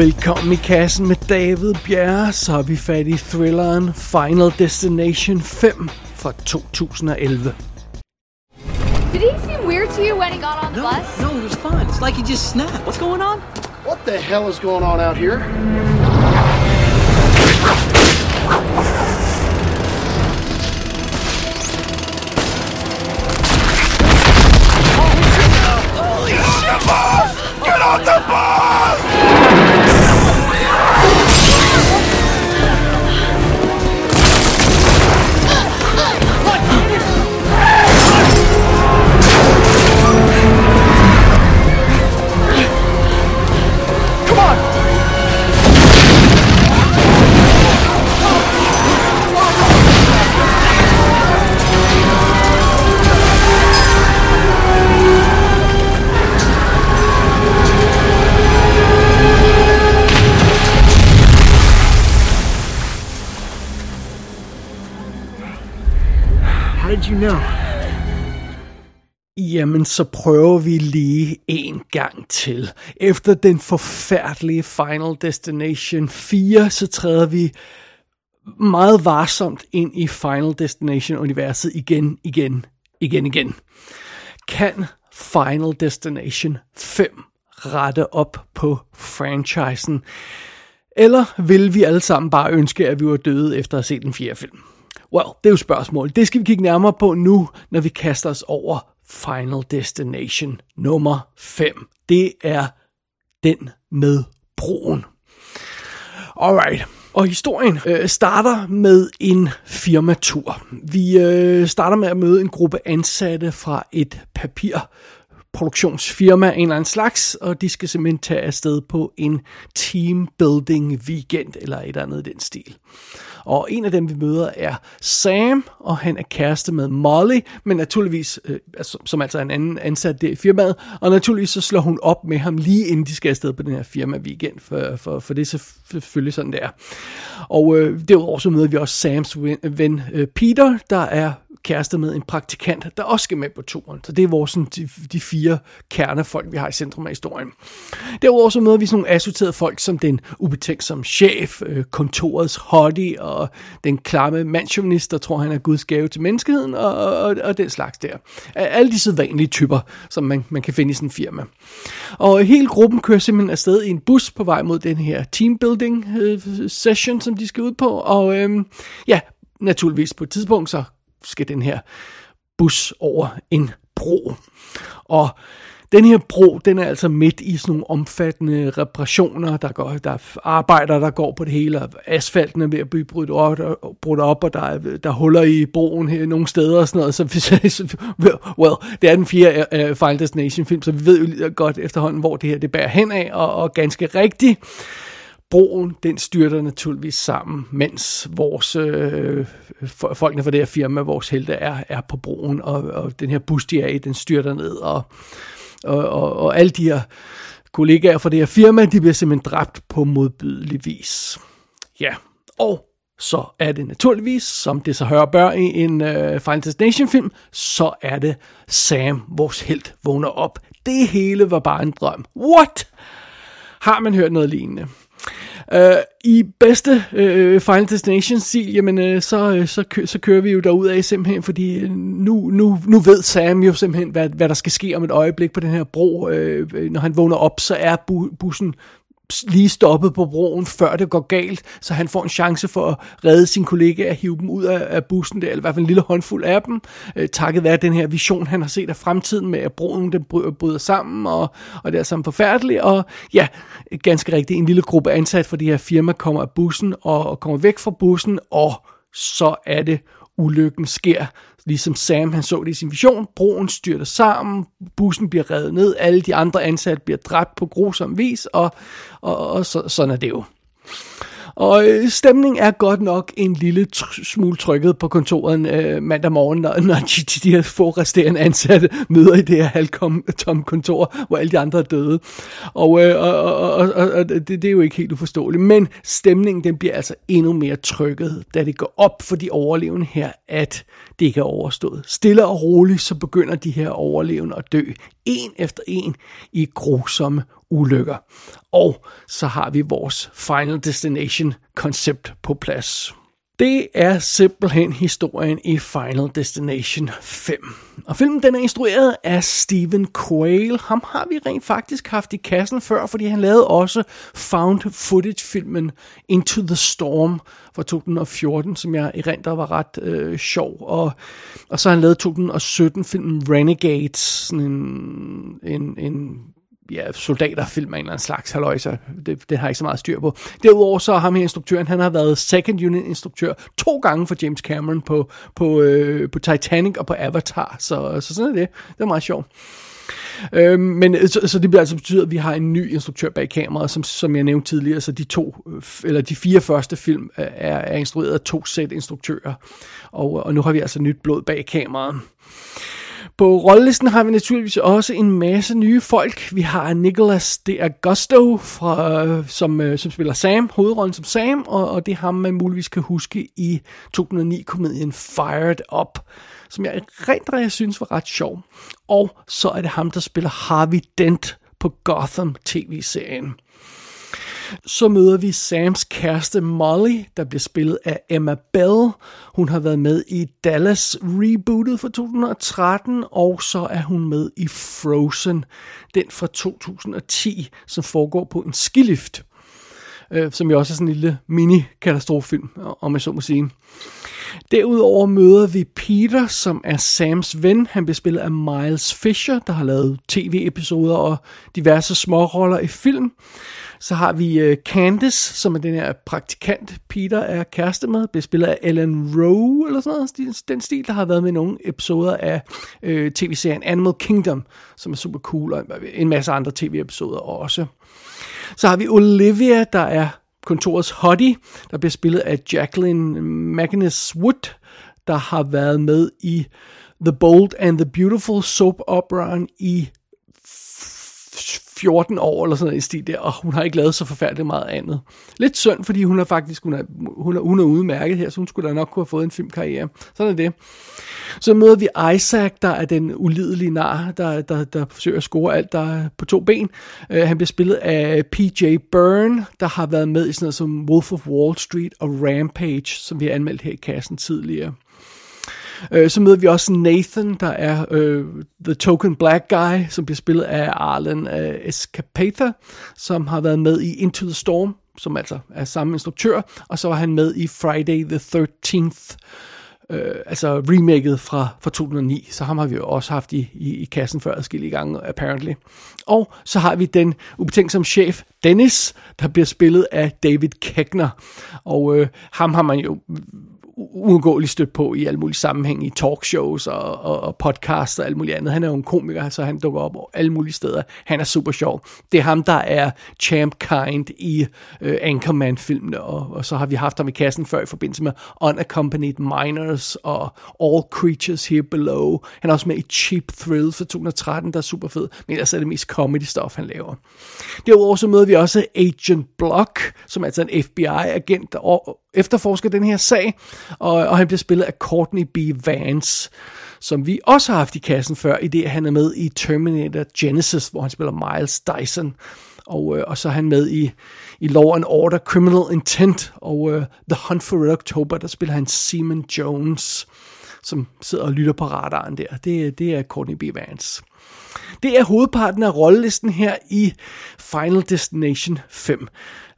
Velkommen i kassen med David Bjerre, så har vi fat i thrilleren Final Destination 5 fra 2011. Did he seem weird to you when he got on the No, bus? no, it was fun. It's like he just snapped. What's going on? What the hell is going on out here? Jamen, så prøver vi lige en gang til. Efter den forfærdelige Final Destination 4, så træder vi meget varsomt ind i Final Destination-universet igen, igen, igen, igen. Kan Final Destination 5 rette op på franchisen? Eller vil vi alle sammen bare ønske, at vi var døde efter at have set den fjerde film? Well, det er jo spørgsmålet. Det skal vi kigge nærmere på nu, når vi kaster os over Final Destination nummer 5. Det er den med broen. Alright. Og historien øh, starter med en firmatur. Vi øh, starter med at møde en gruppe ansatte fra et papirproduktionsfirma af en eller anden slags, og de skal simpelthen tage afsted på en teambuilding weekend, eller et eller andet i den stil. Og en af dem, vi møder, er Sam, og han er kæreste med Molly, men naturligvis, øh, altså, som altså er en anden ansat der i firmaet, og naturligvis så slår hun op med ham lige inden de skal afsted på den her firma weekend, for, for, for det er selvfølgelig sådan, det er. Og øh, derudover så møder vi også Sams ven, øh, ven øh, Peter, der er kæreste med en praktikant, der også skal med på turen. Så det er vores, sådan, de, de fire kernefolk, vi har i centrum af historien. Derudover så møder vi sådan nogle assorterede folk, som den ubetænksomme chef, øh, kontorets hottie og den klamme mandsjournalist, der tror, han er Guds gave til menneskeheden, og, og, og den slags der. Alle de sædvanlige typer, som man, man kan finde i sådan en firma. Og hele gruppen kører simpelthen afsted i en bus på vej mod den her teambuilding øh, session, som de skal ud på, og øh, ja, naturligvis på et tidspunkt, så skal den her bus over en bro. Og den her bro, den er altså midt i sådan nogle omfattende reparationer, der, går, der er arbejder, der går på det hele, og asfalten er ved at blive brudt op, brudt op og der er, der er huller i broen her nogle steder og sådan noget. Så, så well, det er den fjerde uh, Final Destination film, så vi ved jo godt efterhånden, hvor det her det bærer hen af, og, og ganske rigtigt broen, den styrter naturligvis sammen, mens vores øh, folkene fra det her firma, vores helte er, er på broen, og, og den her bus, de er i, den styrter ned, og, og, og, og alle de her kollegaer fra det her firma, de bliver simpelthen dræbt på modbydelig vis. Ja, og så er det naturligvis, som det så hører bør i en øh, Final Destination film, så er det Sam, vores helt, vågner op. Det hele var bare en drøm. What? Har man hørt noget lignende? Øh, I bedste øh, Final Destination stil, jamen øh, så, øh, så, kø, så kører vi jo derud af simpelthen, fordi øh, nu, nu, nu ved Sam jo simpelthen, hvad, hvad der skal ske om et øjeblik på den her bro. Øh, øh når han vågner op, så er bu, bussen lige stoppet på broen, før det går galt, så han får en chance for at redde sin kollega og hive dem ud af, af bussen, der, eller i hvert fald en lille håndfuld af dem, øh, takket være den her vision, han har set af fremtiden med, at broen den bryder sammen, og, og det er sammen forfærdeligt, og ja, ganske rigtigt, en lille gruppe ansat for det her firma kommer af bussen, og, og kommer væk fra bussen, og så er det ulykken sker. Ligesom Sam han så det i sin vision, broen styrter sammen, bussen bliver revet ned, alle de andre ansatte bliver dræbt på grusom vis, og, og, og så, sådan er det jo. Og øh, stemningen er godt nok en lille tr- smule trykket på kontoret øh, mandag morgen, når, når de, de, de her få resterende ansatte møder i det her halvtomme kontor, hvor alle de andre er døde. Og, øh, og, og, og, og det, det er jo ikke helt uforståeligt. Men stemningen den bliver altså endnu mere trykket, da det går op for de overlevende her, at det ikke er overstået. Stille og roligt, så begynder de her overlevende at dø, en efter en, i grusomme ulykker. Og så har vi vores Final Destination koncept på plads. Det er simpelthen historien i Final Destination 5. Og filmen den er instrueret af Stephen Quayle. Ham har vi rent faktisk haft i kassen før, fordi han lavede også found footage-filmen Into the Storm fra 2014, som jeg i rent var ret øh, sjov. Og, og så har han lavet 2017-filmen Renegades, sådan en, en, en ja, soldaterfilm af en eller anden slags haløjse. Det, det har jeg ikke så meget styr på. Derudover så har ham her instruktøren, han har været second unit instruktør to gange for James Cameron på, på, øh, på Titanic og på Avatar. Så, så sådan er det. Det er meget sjovt. Øhm, men øh, så, så det bliver altså betyder, at vi har en ny instruktør bag kameraet, som, som jeg nævnte tidligere, så de to, øh, eller de fire første film øh, er, er instrueret af to sæt instruktører, og, og nu har vi altså nyt blod bag kameraet. På rollelisten har vi naturligvis også en masse nye folk. Vi har Nicholas de Augusto, fra, som, øh, som spiller Sam, hovedrollen som Sam, og, og det er ham, man muligvis kan huske i 2009-komedien Fired Up, som jeg rent jeg synes var ret sjov. Og så er det ham, der spiller Harvey Dent på Gotham tv-serien. Så møder vi Sams kæreste Molly, der bliver spillet af Emma Bell. Hun har været med i Dallas rebootet fra 2013, og så er hun med i Frozen, den fra 2010, som foregår på en skilift. Øh, som jo også er sådan en lille mini-katastrofefilm, om jeg så må sige. Derudover møder vi Peter, som er Sams ven. Han bliver spillet af Miles Fisher, der har lavet tv-episoder og diverse småroller i film. Så har vi øh, uh, Candice, som er den her praktikant, Peter er kæreste med, bliver spillet af Ellen Rowe, eller sådan noget, den stil, der har været med nogle episoder af uh, tv-serien Animal Kingdom, som er super cool, og en masse andre tv-episoder også. Så har vi Olivia, der er kontorets hottie, der bliver spillet af Jacqueline Magnus Wood, der har været med i The Bold and the Beautiful soap operaen i 14 år eller sådan noget i stil der, og hun har ikke lavet så forfærdeligt meget andet. Lidt synd, fordi hun er faktisk, hun er, hun er, hun er udmærket her, så hun skulle da nok kunne have fået en filmkarriere. Sådan er det. Så møder vi Isaac, der er den ulidelige nar, der, der, der forsøger at score alt, der er på to ben. Uh, han bliver spillet af PJ Byrne, der har været med i sådan noget som Wolf of Wall Street og Rampage, som vi har anmeldt her i kassen tidligere. Øh, så møder vi også Nathan, der er øh, The Token Black Guy, som bliver spillet af Arlen øh, Escapatha, som har været med i Into the Storm, som altså er samme instruktør, og så var han med i Friday the 13th, øh, altså remaket fra, fra 2009, så ham har vi jo også haft i, i, i kassen før adskillige gange, apparently. Og så har vi den ubetænksomme chef, Dennis, der bliver spillet af David Keckner, og øh, ham har man jo uundgåeligt stødt på i alle mulige sammenhæng, i talkshows og, og, og podcasts og alt muligt andet. Han er jo en komiker, så han dukker op alle mulige steder. Han er super sjov. Det er ham, der er champ kind i øh, Anchorman-filmene, og, og så har vi haft ham i kassen før i forbindelse med Unaccompanied Minors og All Creatures Here Below. Han er også med i Cheap Thrill fra 2013, der er super fed, men ellers er det mest comedy-stof, han laver. Derudover så møder vi også Agent Block, som er altså en FBI-agent, der efterforsker den her sag, og, og han bliver spillet af Courtney B. Vance, som vi også har haft i kassen før, i det han er med i Terminator Genesis, hvor han spiller Miles Dyson. Og, øh, og så er han med i, i Law and Order Criminal Intent og øh, The Hunt for Red October, der spiller han Seaman Jones, som sidder og lytter på radaren der. Det, det er Courtney B. Vance. Det er hovedparten af rollelisten her i Final Destination 5.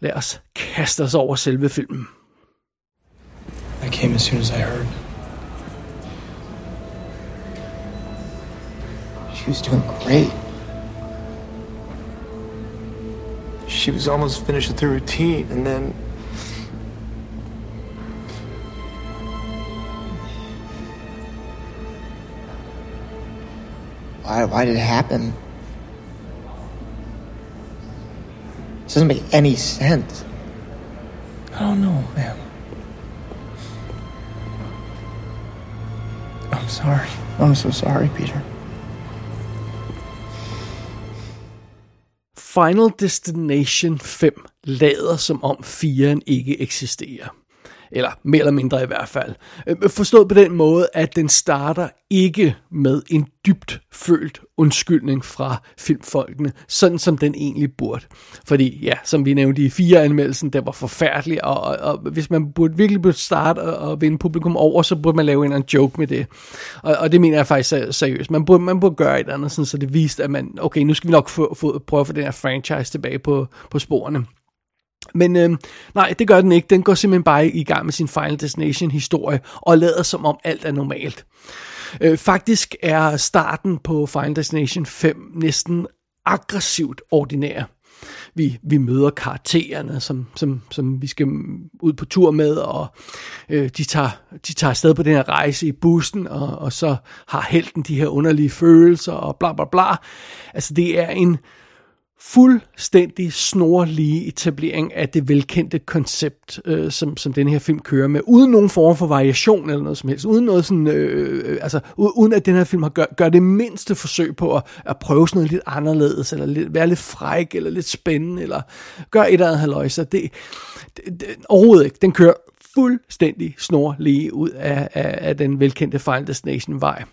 Lad os kaste os over selve filmen. I came as soon as I heard. She was doing great. She was almost finished with her routine, and then. Why, why did it happen? This doesn't make any sense. I don't know, man. Sorry. I'm so sorry, Peter. Final Destination 5 lader som om 4'eren ikke eksisterer. Eller mere eller mindre i hvert fald. Øh, Forstået på den måde, at den starter ikke med en dybt følt undskyldning fra filmfolkene, sådan som den egentlig burde. Fordi, ja, som vi nævnte i fire anmeldelsen, det var forfærdelig, og, og, og hvis man burde, virkelig burde starte og, og vinde publikum over, så burde man lave en eller anden joke med det. Og, og det mener jeg faktisk seriøst. Man burde, man burde gøre et eller andet, sådan, så det viste, at man, okay, nu skal vi nok få, få, prøve at få den her franchise tilbage på, på sporene. Men øh, nej, det gør den ikke. Den går simpelthen bare i gang med sin Final Destination historie og lader som om alt er normalt. Øh, faktisk er starten på Final Destination 5 næsten aggressivt ordinær. Vi, vi møder karaktererne, som, som, som vi skal ud på tur med, og øh, de, tager, de tager afsted på den her rejse i bussen, og, og så har helten de her underlige følelser, og bla bla bla. Altså det er en fuldstændig snorlige etablering af det velkendte koncept, øh, som, som den her film kører med, uden nogen form for variation eller noget som helst, uden noget sådan, øh, øh altså, uden at den her film har gør, gør det mindste forsøg på at, at prøve sådan noget lidt anderledes, eller lidt, være lidt fræk, eller lidt spændende, eller gør et eller andet haløjse. Det, det, det, overhovedet ikke. Den kører fuldstændig snorlige ud af, af, af den velkendte Final Destination vej.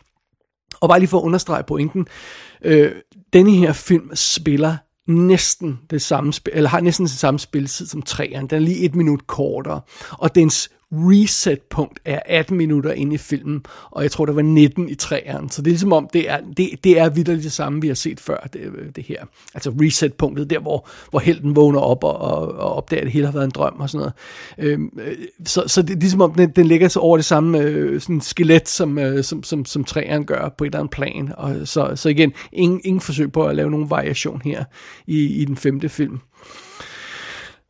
Og bare lige for at understrege pointen, øh, denne her film spiller næsten det samme spil, eller har næsten det samme spilletid som træeren. Den er lige et minut kortere, og dens reset-punkt er 18 minutter inde i filmen, og jeg tror, der var 19 i træeren. Så det er ligesom om, det er, det, det er vidderligt det samme, vi har set før, det, det her. Altså reset-punktet, der hvor, hvor helten vågner op og, og, og opdager, at det hele har været en drøm og sådan noget. Øhm, øh, så, så det er ligesom om, den, den ligger så over det samme øh, sådan skelet, som, øh, som, som, som træeren gør på et eller andet plan. Og så, så igen, ingen, ingen forsøg på at lave nogen variation her i, i den femte film.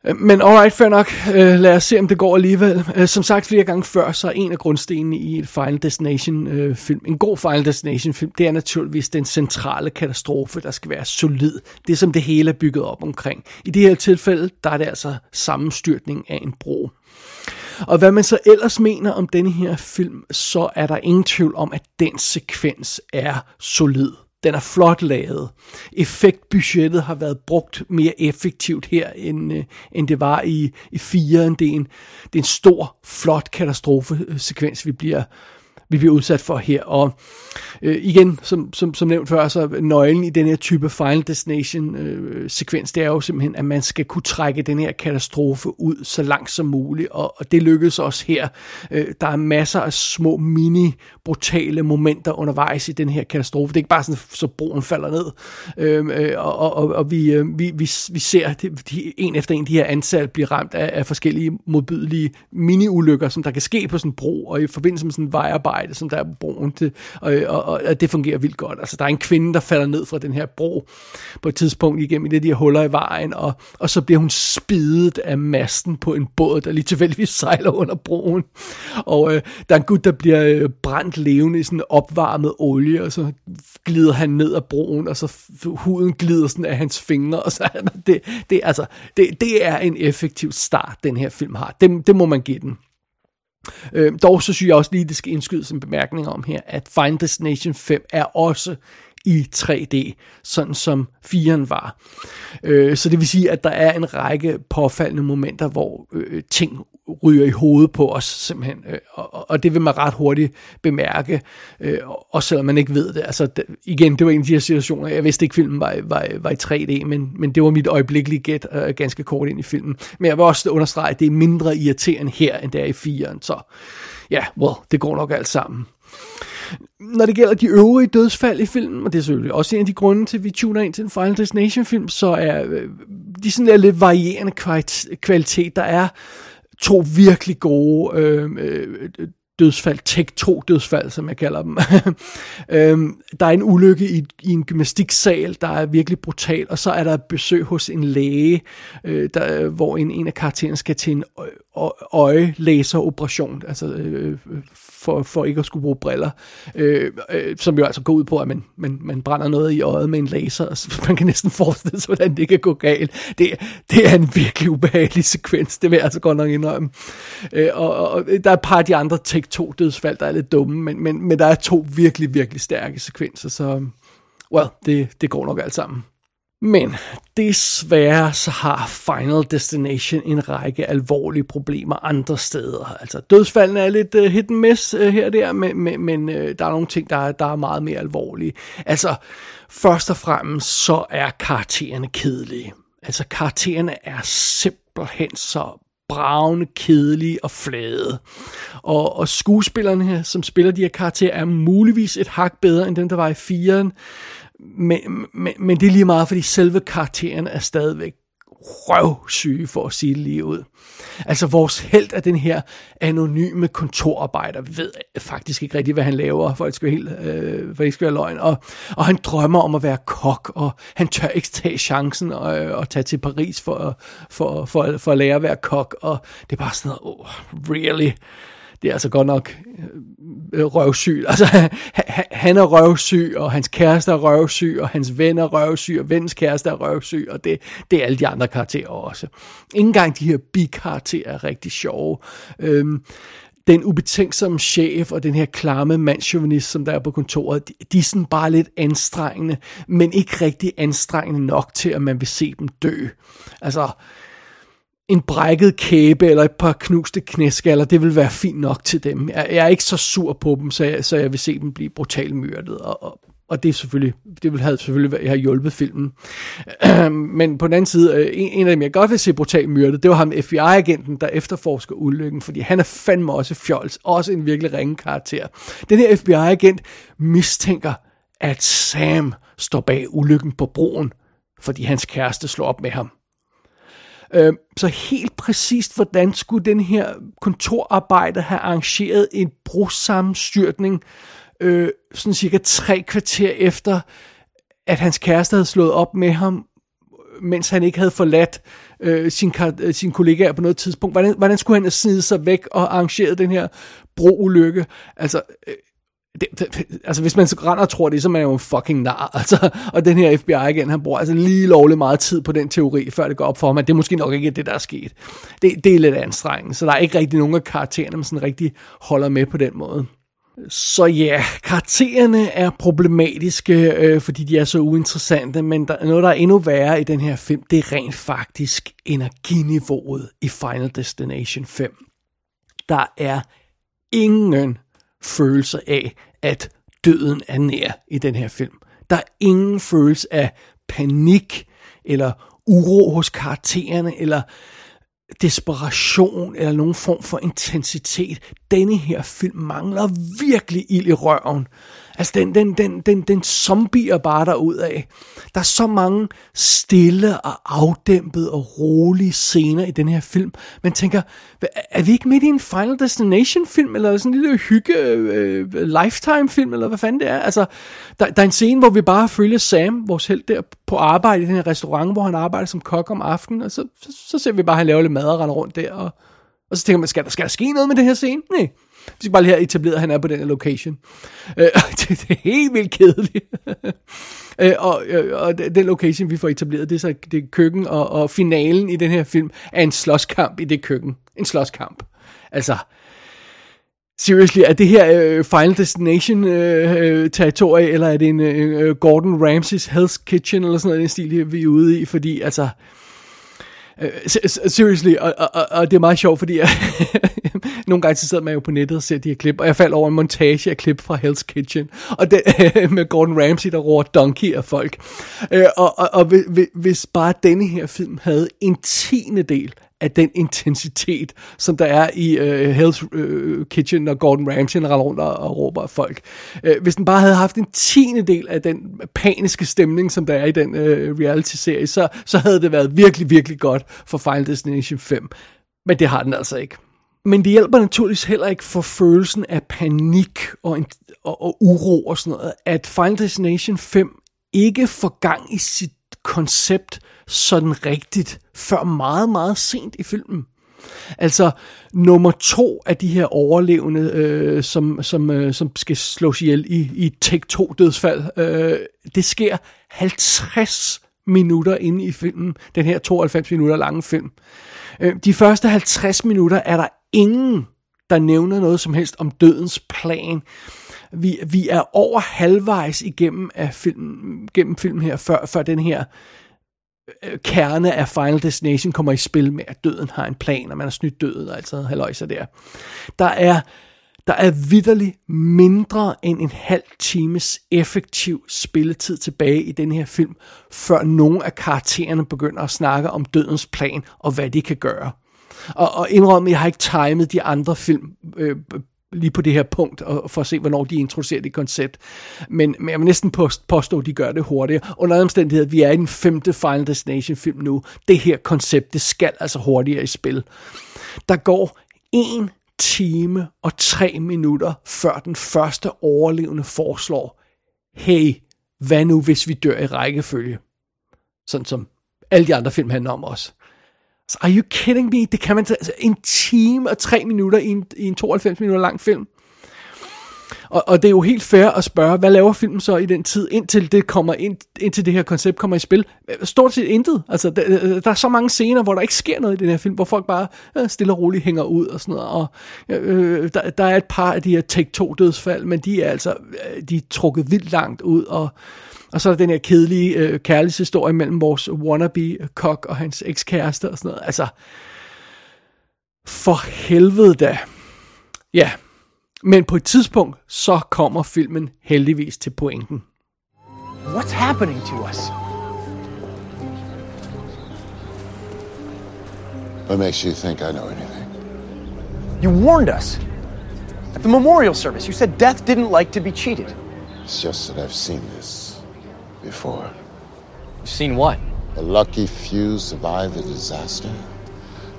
Øh, men alright, fair nok. Øh, lad os se, om det går alligevel. Øh, som sagt flere gange før, så er en af grundstenene i et Final Destination-film, en god Final Destination film, det er naturligvis den centrale katastrofe, der skal være solid. Det som det hele er bygget op omkring. I det her tilfælde, der er det altså sammenstyrtning af en bro. Og hvad man så ellers mener om denne her film, så er der ingen tvivl om, at den sekvens er solid. Den er flot lavet. Effektbudgettet har været brugt mere effektivt her, end, øh, end det var i, i 4'eren. Det er en, det er en stor, flot katastrofesekvens, vi bliver, vi bliver udsat for her. Og øh, igen, som, som, som nævnt før, så nøglen i den her type Final Destination øh, sekvens, det er jo simpelthen, at man skal kunne trække den her katastrofe ud så langt som muligt, og, og det lykkedes også her. Øh, der er masser af små mini brutale momenter undervejs i den her katastrofe. Det er ikke bare sådan, så broen falder ned, øhm, øh, og, og, og vi, øh, vi, vi, vi ser de, de, en efter en de her ansatte blive ramt af, af forskellige modbydelige mini-ulykker, som der kan ske på sådan en bro, og i forbindelse med sådan en vejarbejde, som der er på broen, det, og, og, og, og det fungerer vildt godt. Altså, der er en kvinde, der falder ned fra den her bro på et tidspunkt igennem et det de her huller i vejen, og, og så bliver hun spidet af masten på en båd, der lige tilfældigvis sejler under broen. Og øh, der er en gut, der bliver øh, brændt levende i sådan opvarmet olie, og så glider han ned ad broen, og så huden glider sådan af hans fingre, og så det, det, altså, det, det er en effektiv start, den her film har. Det, det må man give den. Øh, dog så synes jeg også lige, det skal indskydes en bemærkning om her, at Final Destination 5 er også i 3D, sådan som 4'eren var. Øh, så det vil sige, at der er en række påfaldende momenter, hvor øh, ting ryger i hovedet på os simpelthen, øh, og, og det vil man ret hurtigt bemærke, øh, også selvom man ikke ved det. Altså igen, det var en af de her situationer, jeg vidste ikke, filmen var, var, var i 3D, men, men det var mit øjeblikkelige gæt øh, ganske kort ind i filmen. Men jeg vil også understrege, at det er mindre irriterende her, end det er i 4'eren, så ja, yeah, well, det går nok alt sammen når det gælder de øvrige dødsfald i filmen, og det er selvfølgelig også en af de grunde til, at vi tuner ind til en Final Destination film, så er øh, de sådan der lidt varierende kvalitet. Der er to virkelig gode øh, øh, dødsfald, tech 2 dødsfald, som jeg kalder dem. øhm, der er en ulykke i, i en gymnastiksal, der er virkelig brutal, og så er der et besøg hos en læge, øh, der, hvor en, en af karaktererne skal til en øjelæseroperation, altså øh, for, for ikke at skulle bruge briller, øh, øh, som jo altså går ud på, at man, man, man brænder noget i øjet med en laser, så man kan næsten forestille sig, hvordan det kan gå galt. Det, det er en virkelig ubehagelig sekvens, det vil jeg altså godt nok indrømme. Øh, og, og der er et par af de andre Take 2 dødsfald, der er lidt dumme, men, men, men der er to virkelig, virkelig stærke sekvenser, så well, det, det går nok alt sammen. Men desværre så har Final Destination en række alvorlige problemer andre steder. Altså dødsfaldene er lidt uh, hit and miss uh, her og der, men, men, men uh, der er nogle ting, der er, der er meget mere alvorlige. Altså først og fremmest så er karaktererne kedelige. Altså karaktererne er simpelthen så bravende, kedelige og flade. Og, og skuespillerne her, som spiller de her karakterer, er muligvis et hak bedre end dem, der var i firen. Men, men, men det er lige meget, fordi selve karakteren er stadigvæk røvsyge, for at sige det lige ud. Altså, vores held er den her anonyme kontorarbejder. Vi ved faktisk ikke rigtigt, hvad han laver, for det skal være, helt, øh, for det ikke skal være løgn. Og, og han drømmer om at være kok, og han tør ikke tage chancen og, øh, og tage til Paris for, for, for, for at lære at være kok. Og det er bare sådan noget, oh, really? Det er altså godt nok øh, øh røvsyg. Altså, han er røvsyg, og hans kæreste er røvsyg, og hans ven er røvsyg, og vens kæreste er røvsyg, og det, det er alle de andre karakterer også. Ingen engang de her bikarakterer er rigtig sjove. Øhm, den ubetænksomme chef og den her klamme mandsjuvenist, som der er på kontoret, de, de er sådan bare lidt anstrengende, men ikke rigtig anstrengende nok til, at man vil se dem dø. Altså, en brækket kæbe eller et par knuste knæskaller, det vil være fint nok til dem. Jeg, jeg er ikke så sur på dem, så jeg, så jeg vil se dem blive brutalt myrdet, og, og, og det er selvfølgelig, det vil have selvfølgelig have hjulpet filmen. Men på den anden side, øh, en, en af dem, jeg godt vil se brutalt myrdet, det var ham FBI-agenten, der efterforsker ulykken, fordi han er fandme også fjols, også en virkelig ringe karakter. Den her FBI-agent mistænker, at Sam står bag ulykken på broen, fordi hans kæreste slår op med ham. Øh, så helt præcist, hvordan skulle den her kontorarbejder have arrangeret en brosammenstyrtning, øh, sådan cirka tre kvarter efter, at hans kæreste havde slået op med ham, mens han ikke havde forladt øh, sin, øh, sin kollegaer på noget tidspunkt. Hvordan, hvordan skulle han have snidet sig væk og arrangeret den her broulykke? Altså, øh, det, det, altså hvis man så render og tror det, så ligesom er man jo fucking nar. Altså, og den her FBI igen, han bruger altså lige lovlig meget tid på den teori, før det går op for ham, at det er måske nok ikke det, der er sket. Det, det er lidt anstrengende, så der er ikke rigtig nogen af karaktererne, man sådan rigtig holder med på den måde. Så ja, karaktererne er problematiske, øh, fordi de er så uinteressante, men der, noget, der er endnu værre i den her film, det er rent faktisk energiniveauet i Final Destination 5. Der er ingen følelse af, at døden er nær i den her film. Der er ingen følelse af panik, eller uro hos karaktererne, eller desperation, eller nogen form for intensitet. Denne her film mangler virkelig ild i røven. Altså, den, den, den, den, den zombier bare derud af. Der er så mange stille og afdæmpede og rolige scener i den her film. Man tænker, er vi ikke midt i en Final Destination film, eller sådan en lille hygge øh, uh, lifetime film, eller hvad fanden det er? Altså, der, der er en scene, hvor vi bare følger Sam, vores held der på arbejde i den her restaurant, hvor han arbejder som kok om aftenen, og så, så, så ser vi bare, at han laver lidt mad og render rundt der, og, og så tænker man, skal der, skal der ske noget med den her scene? Nej. Vi skal bare lige have etableret, at han er på den her location. Øh, det, det er helt vildt kedeligt. øh, og, øh, og den location, vi får etableret, det er så det er køkken, og, og finalen i den her film er en slåskamp i det køkken. En slåskamp. Altså, seriously, er det her øh, Final Destination uh, territorie, eller er det en øh, øh, Gordon Ramsays Hell's Kitchen, eller sådan noget, den stil, vi er ude i, fordi altså, Øh, seriously, og, og, og, det er meget sjovt, fordi nogle gange så sidder man jo på nettet og ser de her klip, og jeg faldt over en montage af klip fra Hell's Kitchen, og det, med Gordon Ramsay, der roer donkey af folk. Øh, og, og, og hvis bare denne her film havde en tiende del af den intensitet, som der er i øh, Hell's øh, Kitchen, når Gordon Ramsay render rundt og, og råber af folk. Øh, hvis den bare havde haft en tiende del af den paniske stemning, som der er i den øh, reality-serie, så, så havde det været virkelig, virkelig godt for Final Destination 5. Men det har den altså ikke. Men det hjælper naturligvis heller ikke for følelsen af panik og, en, og, og uro og sådan noget, at Final Destination 5 ikke får gang i sit koncept sådan rigtigt, før meget, meget sent i filmen. Altså, nummer to af de her overlevende, øh, som, som, øh, som skal slås ihjel i, i Tek 2 dødsfald, øh, det sker 50 minutter inde i filmen, den her 92 minutter lange film. Øh, de første 50 minutter er der ingen, der nævner noget som helst om dødens plan. Vi, vi er over halvvejs igennem af film, gennem filmen her, før, før den her øh, kerne af Final Destination kommer i spil med, at døden har en plan, og man har snydt døden og altså halvøjser der. Der er, der er vidderligt mindre end en halv times effektiv spilletid tilbage i den her film, før nogle af karaktererne begynder at snakke om dødens plan og hvad de kan gøre. Og, og indrømme, jeg har ikke timet de andre film øh, lige på det her punkt, og for at se, hvornår de introducerer det koncept. Men, men jeg vil næsten påstå, at de gør det hurtigere. Under omstændighed, vi er i den femte Final Destination film nu. Det her koncept, det skal altså hurtigere i spil. Der går en time og tre minutter, før den første overlevende foreslår, hey, hvad nu hvis vi dør i rækkefølge? Sådan som alle de andre film handler om også. Så are you kidding me? Det kan man altså en time og tre minutter i en, i en 92 minutter lang film. Og, og det er jo helt fair at spørge, hvad laver filmen så i den tid, indtil det kommer ind, indtil det her koncept kommer i spil? Stort set intet. Altså, der, øh, der er så mange scener, hvor der ikke sker noget i den her film, hvor folk bare øh, stille og roligt hænger ud og sådan noget. Og, øh, der, der er et par af de her take-2 dødsfald, men de er altså øh, de er trukket vildt langt ud, og og så er der den her kedelige øh, kærlighedshistorie mellem vores wannabe-kok og hans ekskæreste og sådan noget. Altså, for helvede da. Ja, men på et tidspunkt, så kommer filmen heldigvis til pointen. What's happening to us? What makes you think I know anything? You warned us. At the memorial service, you said death didn't like to be cheated. It's just that I've seen this before. You've seen what? The lucky few survive the disaster,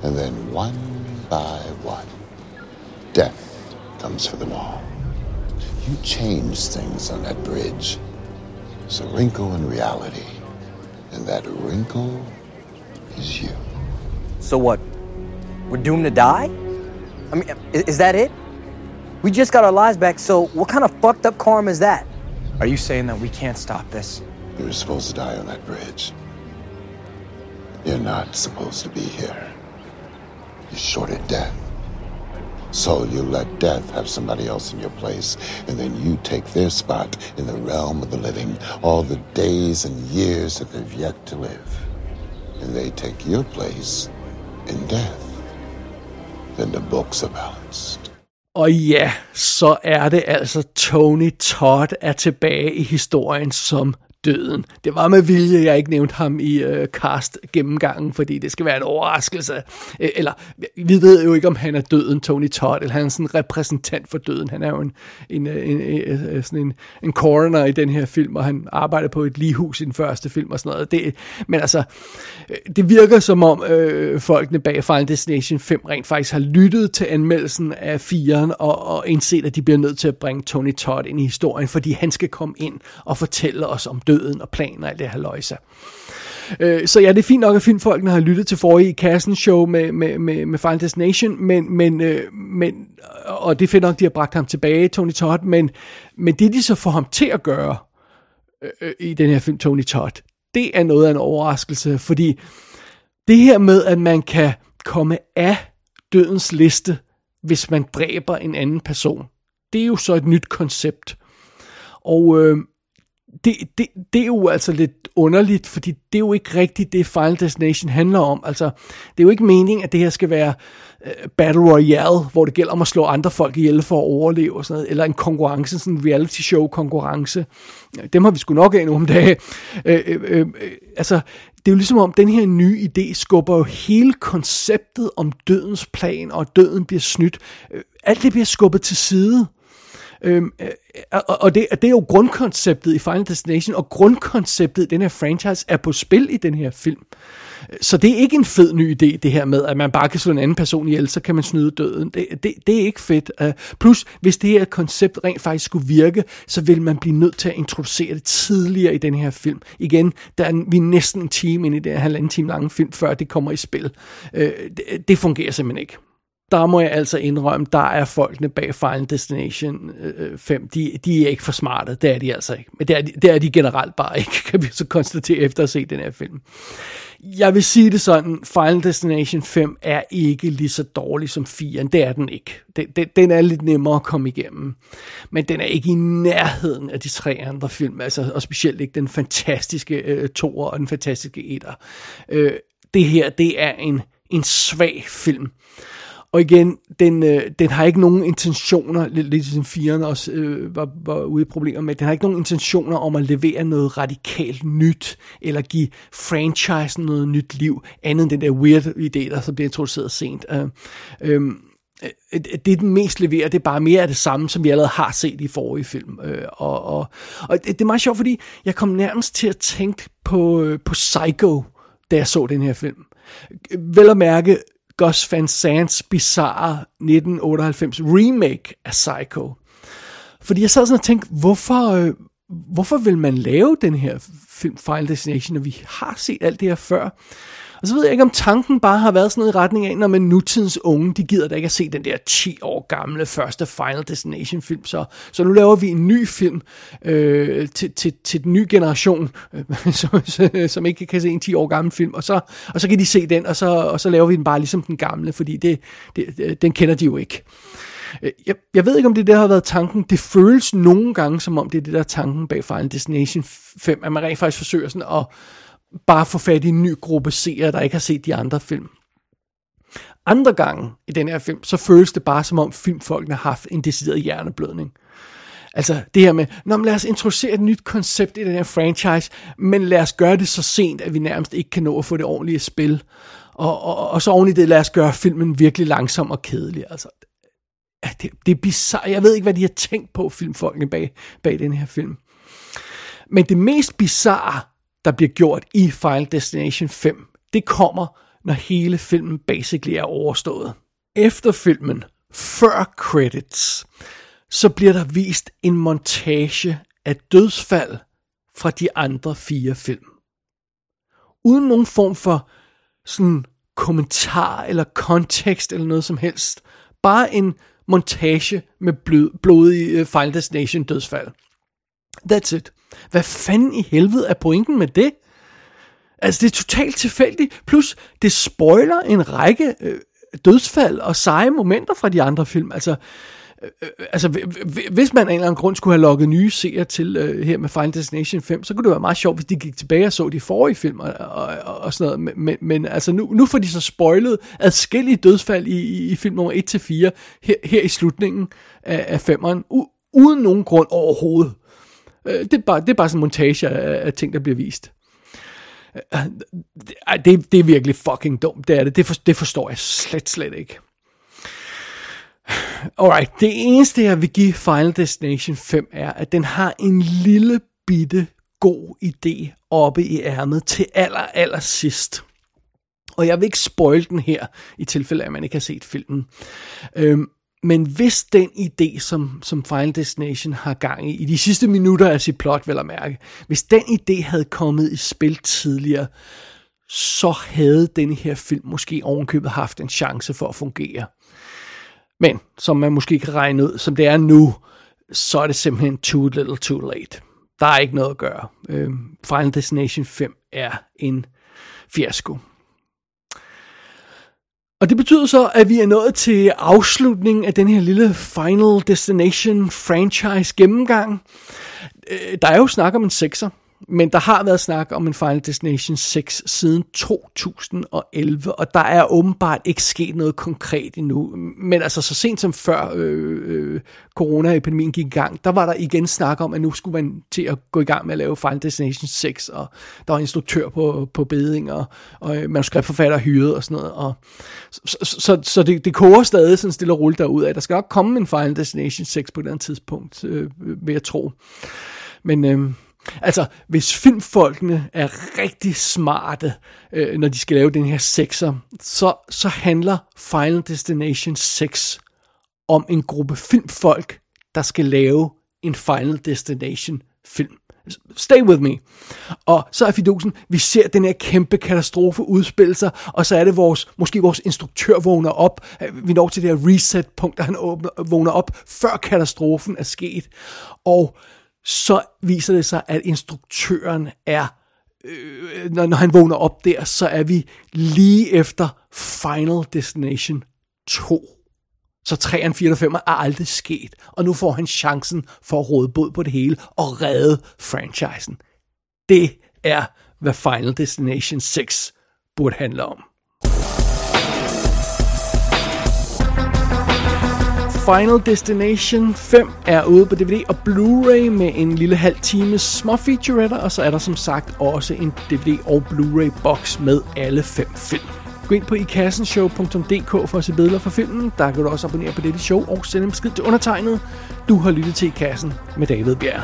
and then one by one, death comes for them all. You changed things on that bridge. It's a wrinkle in reality, and that wrinkle is you. So what? We're doomed to die? I mean, is that it? We just got our lives back, so what kind of fucked up karma is that? Are you saying that we can't stop this? You were supposed to die on that bridge. You're not supposed to be here. You're shorted death. So you let death have somebody else in your place, and then you take their spot in the realm of the living, all the days and years that they've yet to live. And they take your place in death. Then the books are balanced. Og ja, så er det altså Tony Todd er tilbage i historien som døden. Det var med vilje, jeg ikke nævnte ham i øh, cast gennemgangen, fordi det skal være en overraskelse. Øh, eller, vi ved jo ikke, om han er døden, Tony Todd, eller han er sådan en repræsentant for døden. Han er jo en, en, øh, en, en, sådan en, en coroner i den her film, og han arbejder på et ligehus i den første film og sådan noget. Det, men altså, det virker som om øh, folkene bag Final Destination 5 rent faktisk har lyttet til anmeldelsen af 4'eren og, og indset, at de bliver nødt til at bringe Tony Todd ind i historien, fordi han skal komme ind og fortælle os om døden døden og planer og alt det her løjse. Øh, så ja, det er fint nok, at filmfolkene har lyttet til forrige i kassen show med, med, med, med Final Destination, men, men, øh, men, og det er fedt nok, de har bragt ham tilbage, Tony Todd, men, men det de så får ham til at gøre øh, øh i den her film, Tony Todd, det er noget af en overraskelse, fordi det her med, at man kan komme af dødens liste, hvis man dræber en anden person, det er jo så et nyt koncept. Og øh, det, det, det er jo altså lidt underligt, fordi det er jo ikke rigtigt det Final Destination handler om. Altså, det er jo ikke meningen, at det her skal være uh, Battle Royale, hvor det gælder om at slå andre folk ihjel for at overleve, og sådan noget, eller en konkurrence, sådan en reality show konkurrence. Dem har vi sgu nok af nogle dage. Uh, uh, uh, altså, det er jo ligesom om, den her nye idé skubber jo hele konceptet om dødens plan, og døden bliver snydt. Øh, alt det bliver skubbet til side. Øhm, øh, øh, og og det, det er jo grundkonceptet i Final Destination, og grundkonceptet i den her franchise er på spil i den her film. Så det er ikke en fed ny idé, det her med, at man bare kan slå en anden person ihjel, så kan man snyde døden. Det, det, det er ikke fedt. Uh, plus, hvis det her koncept rent faktisk skulle virke, så vil man blive nødt til at introducere det tidligere i den her film. Igen, der er vi er næsten en time ind i den halvanden time lange film, før det kommer i spil. Uh, det, det fungerer simpelthen ikke der må jeg altså indrømme, der er folkene bag Final Destination øh, øh, 5, de, de er ikke for smarte, det er de altså ikke. Men det er, de, det er de generelt bare ikke, kan vi så konstatere efter at se den her film. Jeg vil sige det sådan, Final Destination 5 er ikke lige så dårlig som 4'eren, det er den ikke. Den, den, den er lidt nemmere at komme igennem, men den er ikke i nærheden af de tre andre film, altså, og specielt ikke den fantastiske øh, og den fantastiske 1. Øh, det her, det er en, en svag film. Og igen, den, øh, den har ikke nogen intentioner, lidt, lidt ligesom som firen også øh, var, var ude i problemer med, den har ikke nogen intentioner om at levere noget radikalt nyt, eller give franchisen noget nyt liv, andet end den der weird idé, der så bliver introduceret sent. Øh, øhm, øh, øh, det den mest leverer, det er bare mere af det samme, som vi allerede har set i forrige film. Øh, og, og, og det, det er meget sjovt, fordi jeg kom nærmest til at tænke på, øh, på Psycho, da jeg så den her film. Vel at mærke, Gus Van Sants bizarre 1998 remake af Psycho. Fordi jeg sad sådan og tænkte, hvorfor, øh, hvorfor vil man lave den her film Final Destination, når vi har set alt det her før? Og så ved jeg ikke, om tanken bare har været sådan noget i retning af, når man nutidens unge, de gider da ikke at se den der 10 år gamle første Final Destination film. Så, så nu laver vi en ny film øh, til, til, til den nye generation, øh, som, som ikke kan se en 10 år gammel film. Og så, og så kan de se den, og så, og så laver vi den bare ligesom den gamle, fordi det, det, øh, den kender de jo ikke. Øh, jeg, jeg ved ikke, om det der har været tanken. Det føles nogle gange, som om det er det der tanken bag Final Destination 5, at man rent faktisk forsøger sådan at bare få fat i en ny gruppe seere, der ikke har set de andre film. Andre gange i den her film, så føles det bare som om filmfolkene har haft en decideret hjerneblødning. Altså det her med, Nå, men lad os introducere et nyt koncept i den her franchise, men lad os gøre det så sent, at vi nærmest ikke kan nå at få det ordentlige spil. Og, og, og så oven i det, lad os gøre filmen virkelig langsom og kedelig. Altså, det, det er bizarre. Jeg ved ikke, hvad de har tænkt på, filmfolkene bag, bag den her film. Men det mest bizarre, der bliver gjort i Final Destination 5, det kommer, når hele filmen basically er overstået. Efter filmen, før credits, så bliver der vist en montage af dødsfald fra de andre fire film. Uden nogen form for sådan kommentar eller kontekst eller noget som helst. Bare en montage med blod, blodige øh, Final Destination dødsfald. That's it. Hvad fanden i helvede er pointen med det? Altså, det er totalt tilfældigt. Plus, det spoiler en række øh, dødsfald og seje momenter fra de andre film. Altså, øh, øh altså hvis man af en eller anden grund skulle have lukket nye seere til øh, her med Final Destination 5, så kunne det være meget sjovt, hvis de gik tilbage og så de forrige film og, og, og, og sådan noget. Men, men altså nu, nu får de så spoilet adskillige dødsfald i, i, i film nummer 1-4 her, her i slutningen af, af femmeren, u, uden nogen grund overhovedet. Øh, det, er bare, det er bare sådan en montage af, af ting, der bliver vist. Øh, det, det er virkelig fucking dumt, det er det. Det, for, det forstår jeg slet, slet ikke. Alright, det eneste jeg vil give Final Destination 5 er, at den har en lille bitte god idé oppe i ærmet til aller, aller sidst. Og jeg vil ikke spoil den her, i tilfælde af, at man ikke har set filmen. Øhm, men hvis den idé, som, som Final Destination har gang i, i de sidste minutter af sit plot, vel at mærke, hvis den idé havde kommet i spil tidligere, så havde denne her film måske ovenkøbet haft en chance for at fungere. Men, som man måske kan regne ud, som det er nu, så er det simpelthen too little too late. Der er ikke noget at gøre. Øh, Final Destination 5 er en fiasko. Og det betyder så, at vi er nået til afslutningen af den her lille Final Destination franchise gennemgang. Øh, der er jo snak om en sekser, men der har været snak om en Final Destination 6 siden 2011, og der er åbenbart ikke sket noget konkret endnu. Men altså så sent som før øh, øh, coronaepidemien gik i gang, der var der igen snak om, at nu skulle man til at gå i gang med at lave Final Destination 6, og der var instruktør på, på beding, og, og øh, manuskriptforfatter hyret og sådan noget. Og, så så, så det, det koger stadig sådan stille og roligt derud af. Der skal nok komme en Final Destination 6 på et eller andet tidspunkt, øh, vil jeg tro. Men... Øh, Altså, hvis filmfolkene er rigtig smarte, øh, når de skal lave den her sekser, så, så handler Final Destination 6 om en gruppe filmfolk, der skal lave en Final Destination film. Stay with me. Og så er fidusen, vi ser den her kæmpe katastrofe udspille sig, og så er det vores, måske vores instruktør vågner op. Øh, vi når til det her reset-punkt, der han åbner, vågner op, før katastrofen er sket. Og så viser det sig, at instruktøren er øh, når, når han vågner op der, så er vi lige efter Final Destination 2. Så 3'eren, 4 og 5 er aldrig sket, og nu får han chancen for at råde bod på det hele og redde franchisen. Det er, hvad Final Destination 6 burde handle om. Final Destination 5 er ude på DVD og Blu-ray med en lille halv times små featurette, og så er der som sagt også en DVD og Blu-ray box med alle fem film. Gå ind på ikassenshow.dk for at se billeder fra filmen. Der kan du også abonnere på dette show og sende en besked til undertegnet. Du har lyttet til I Kassen med David Bjerg.